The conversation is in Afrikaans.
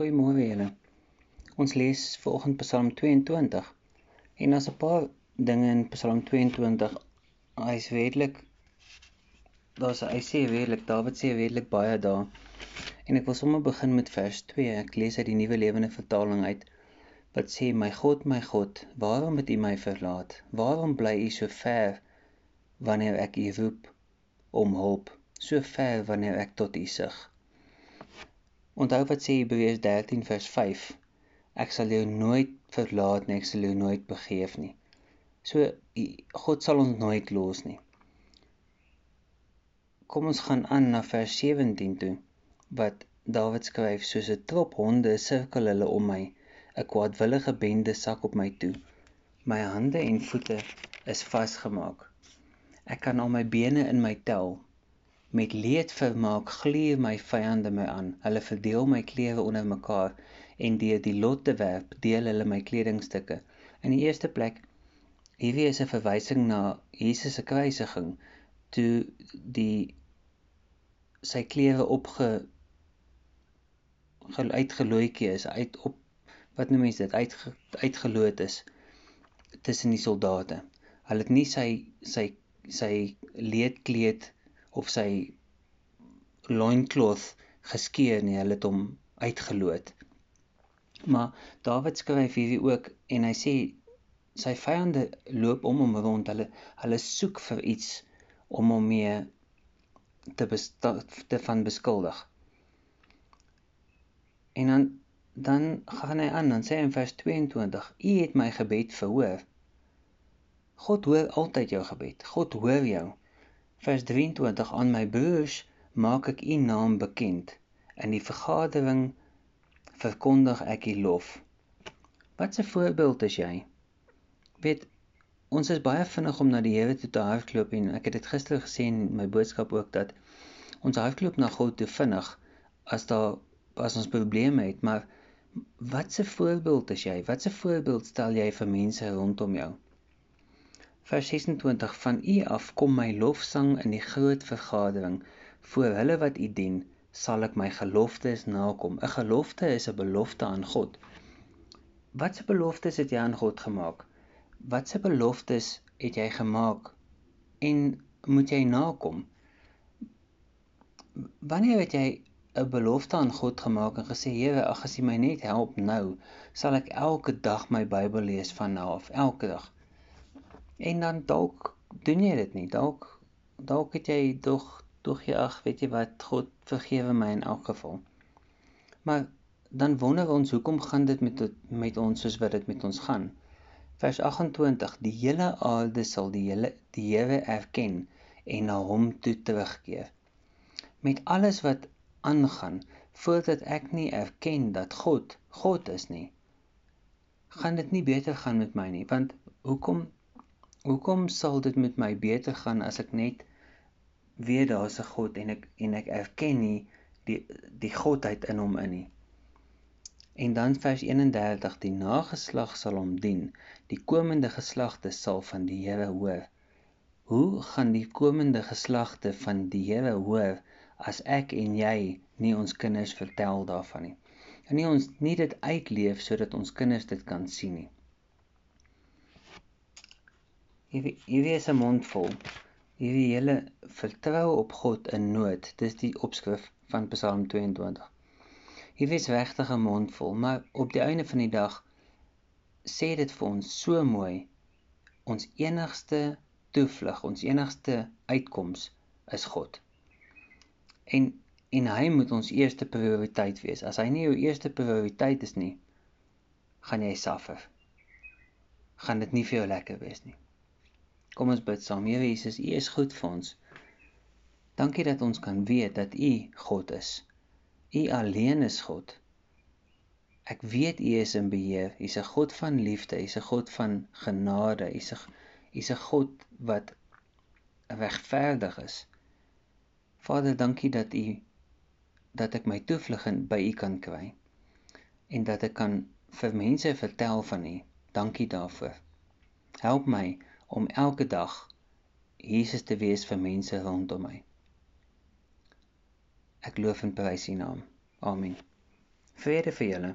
Goeiemôre julle. Ons lees vanoggend Psalm 22. En daar's 'n paar dinge in Psalm 22. Hy's redelik daar's hy sê redelik, Dawid sê redelik baie daar. En ek wil sommer begin met vers 2. Ek lees uit die Nuwe Lewende Vertaling uit wat sê: "My God, my God, waarom het U my verlaat? Waarom bly U so ver wanneer ek U roep om hulp? So ver wanneer ek tot U sug?" Onthou wat sê Hebreërs 13 vers 5. Ek sal jou nooit verlaat nie, ek sal jou nooit begeef nie. So God sal ons nooit los nie. Kom ons gaan aan na vers 17 toe wat Dawid skryf soos 'n trop honde sirkel hulle om my 'n kwaadwillige bende sak op my toe my hande en voete is vasgemaak ek kan al my bene in my tel Met leedvermaak gluur my vyande my aan. Hulle verdeel my klere onder mekaar en deur die lot te werp, deel hulle my kledingstukke. In die eerste plek hierdie is 'n verwysing na Jesus se kruisiging toe die sy klere opge uitgelooitjie is uit op wat noem mense dit uit uitgeloot is tussen die soldate. Hulle het nie sy sy sy leedkleed of sy loincloth geskeur nie, hulle het hom uitgeloot. Maar Dawid skryf hierdie ook en hy sê sy vyande loop om hom rond, hulle hulle soek vir iets om hom mee te te van beskuldig. En dan dan gaan hy aan, dan sê hy in vers 22: U het my gebed verhoor. God hoor altyd jou gebed. God hoor jou. Vers 23 aan my broers maak ek u naam bekend. In die vergadering verkondig ek u lof. Wat 'n voorbeeld is jy? Weet ons is baie vinnig om na die Here toe te hardloop en ek het dit gister gesê in my boodskap ook dat ons hardloop na God toe vinnig as daar as ons probleme het, maar wat 'n voorbeeld is jy? Wat 'n voorbeeld stel jy vir mense rondom jou? Vers 26 Van U af kom my lofsang in die groot vergadering. Voor hulle wat U dien sal ek my geloftes nakom. 'n gelofte is 'n belofte aan God. Watse beloftes het jy aan God gemaak? Watse beloftes het jy gemaak en moet jy nakom? Wanneer het jy 'n belofte aan God gemaak en gesê Here ag as U my net help nou sal ek elke dag my Bybel lees van nou af elke dag En dan dalk doen jy dit nie. Dalk dalk het jy tog tog jy ag, weet jy wat, God vergewe my in elk geval. Maar dan wonder ons hoekom gaan dit met met ons soos wat dit met ons gaan. Vers 28: Die hele aarde sal die hele die Here erken en na hom toe terugkeer. Met alles wat aangaan, voordat ek nie erken dat God God is nie, gaan dit nie beter gaan met my nie, want hoekom Hoekom sal dit met my beter gaan as ek net weet daar's 'n God en ek en ek erken nie die die godheid in hom in nie. En dan vers 31 die nageslag sal hom dien. Die komende geslagte sal van die Here hoor. Hoe gaan die komende geslagte van die Here hoor as ek en jy nie ons kinders vertel daarvan nie? En nie ons nie dit uitleef sodat ons kinders dit kan sien nie. Hierdie is 'n mond vol. Hierdie hele vertrou op God in nood. Dis die opskrif van Psalm 22. Hierdie is regtig 'n mond vol, maar op die einde van die dag sê dit vir ons so mooi. Ons enigste toevlug, ons enigste uitkoms is God. En en hy moet ons eerste prioriteit wees. As hy nie jou eerste prioriteit is nie, gaan jy suffer. Gaan dit nie vir jou lekker wees nie. Kom ons bid saam. Here Jesus, U is goed vir ons. Dankie dat ons kan weet dat U God is. U alleen is God. Ek weet U is in beheer. U is 'n God van liefde, U is 'n God van genade, U is 'n U is 'n God wat regverdig is. Vader, dankie dat U dat ek my toevlug by U kan kry en dat ek kan vir mense vertel van U. Dankie daarvoor. Help my om elke dag Jesus te wees vir mense rondom my. Ek loof en prys U naam. Amen. Vrede vir julle.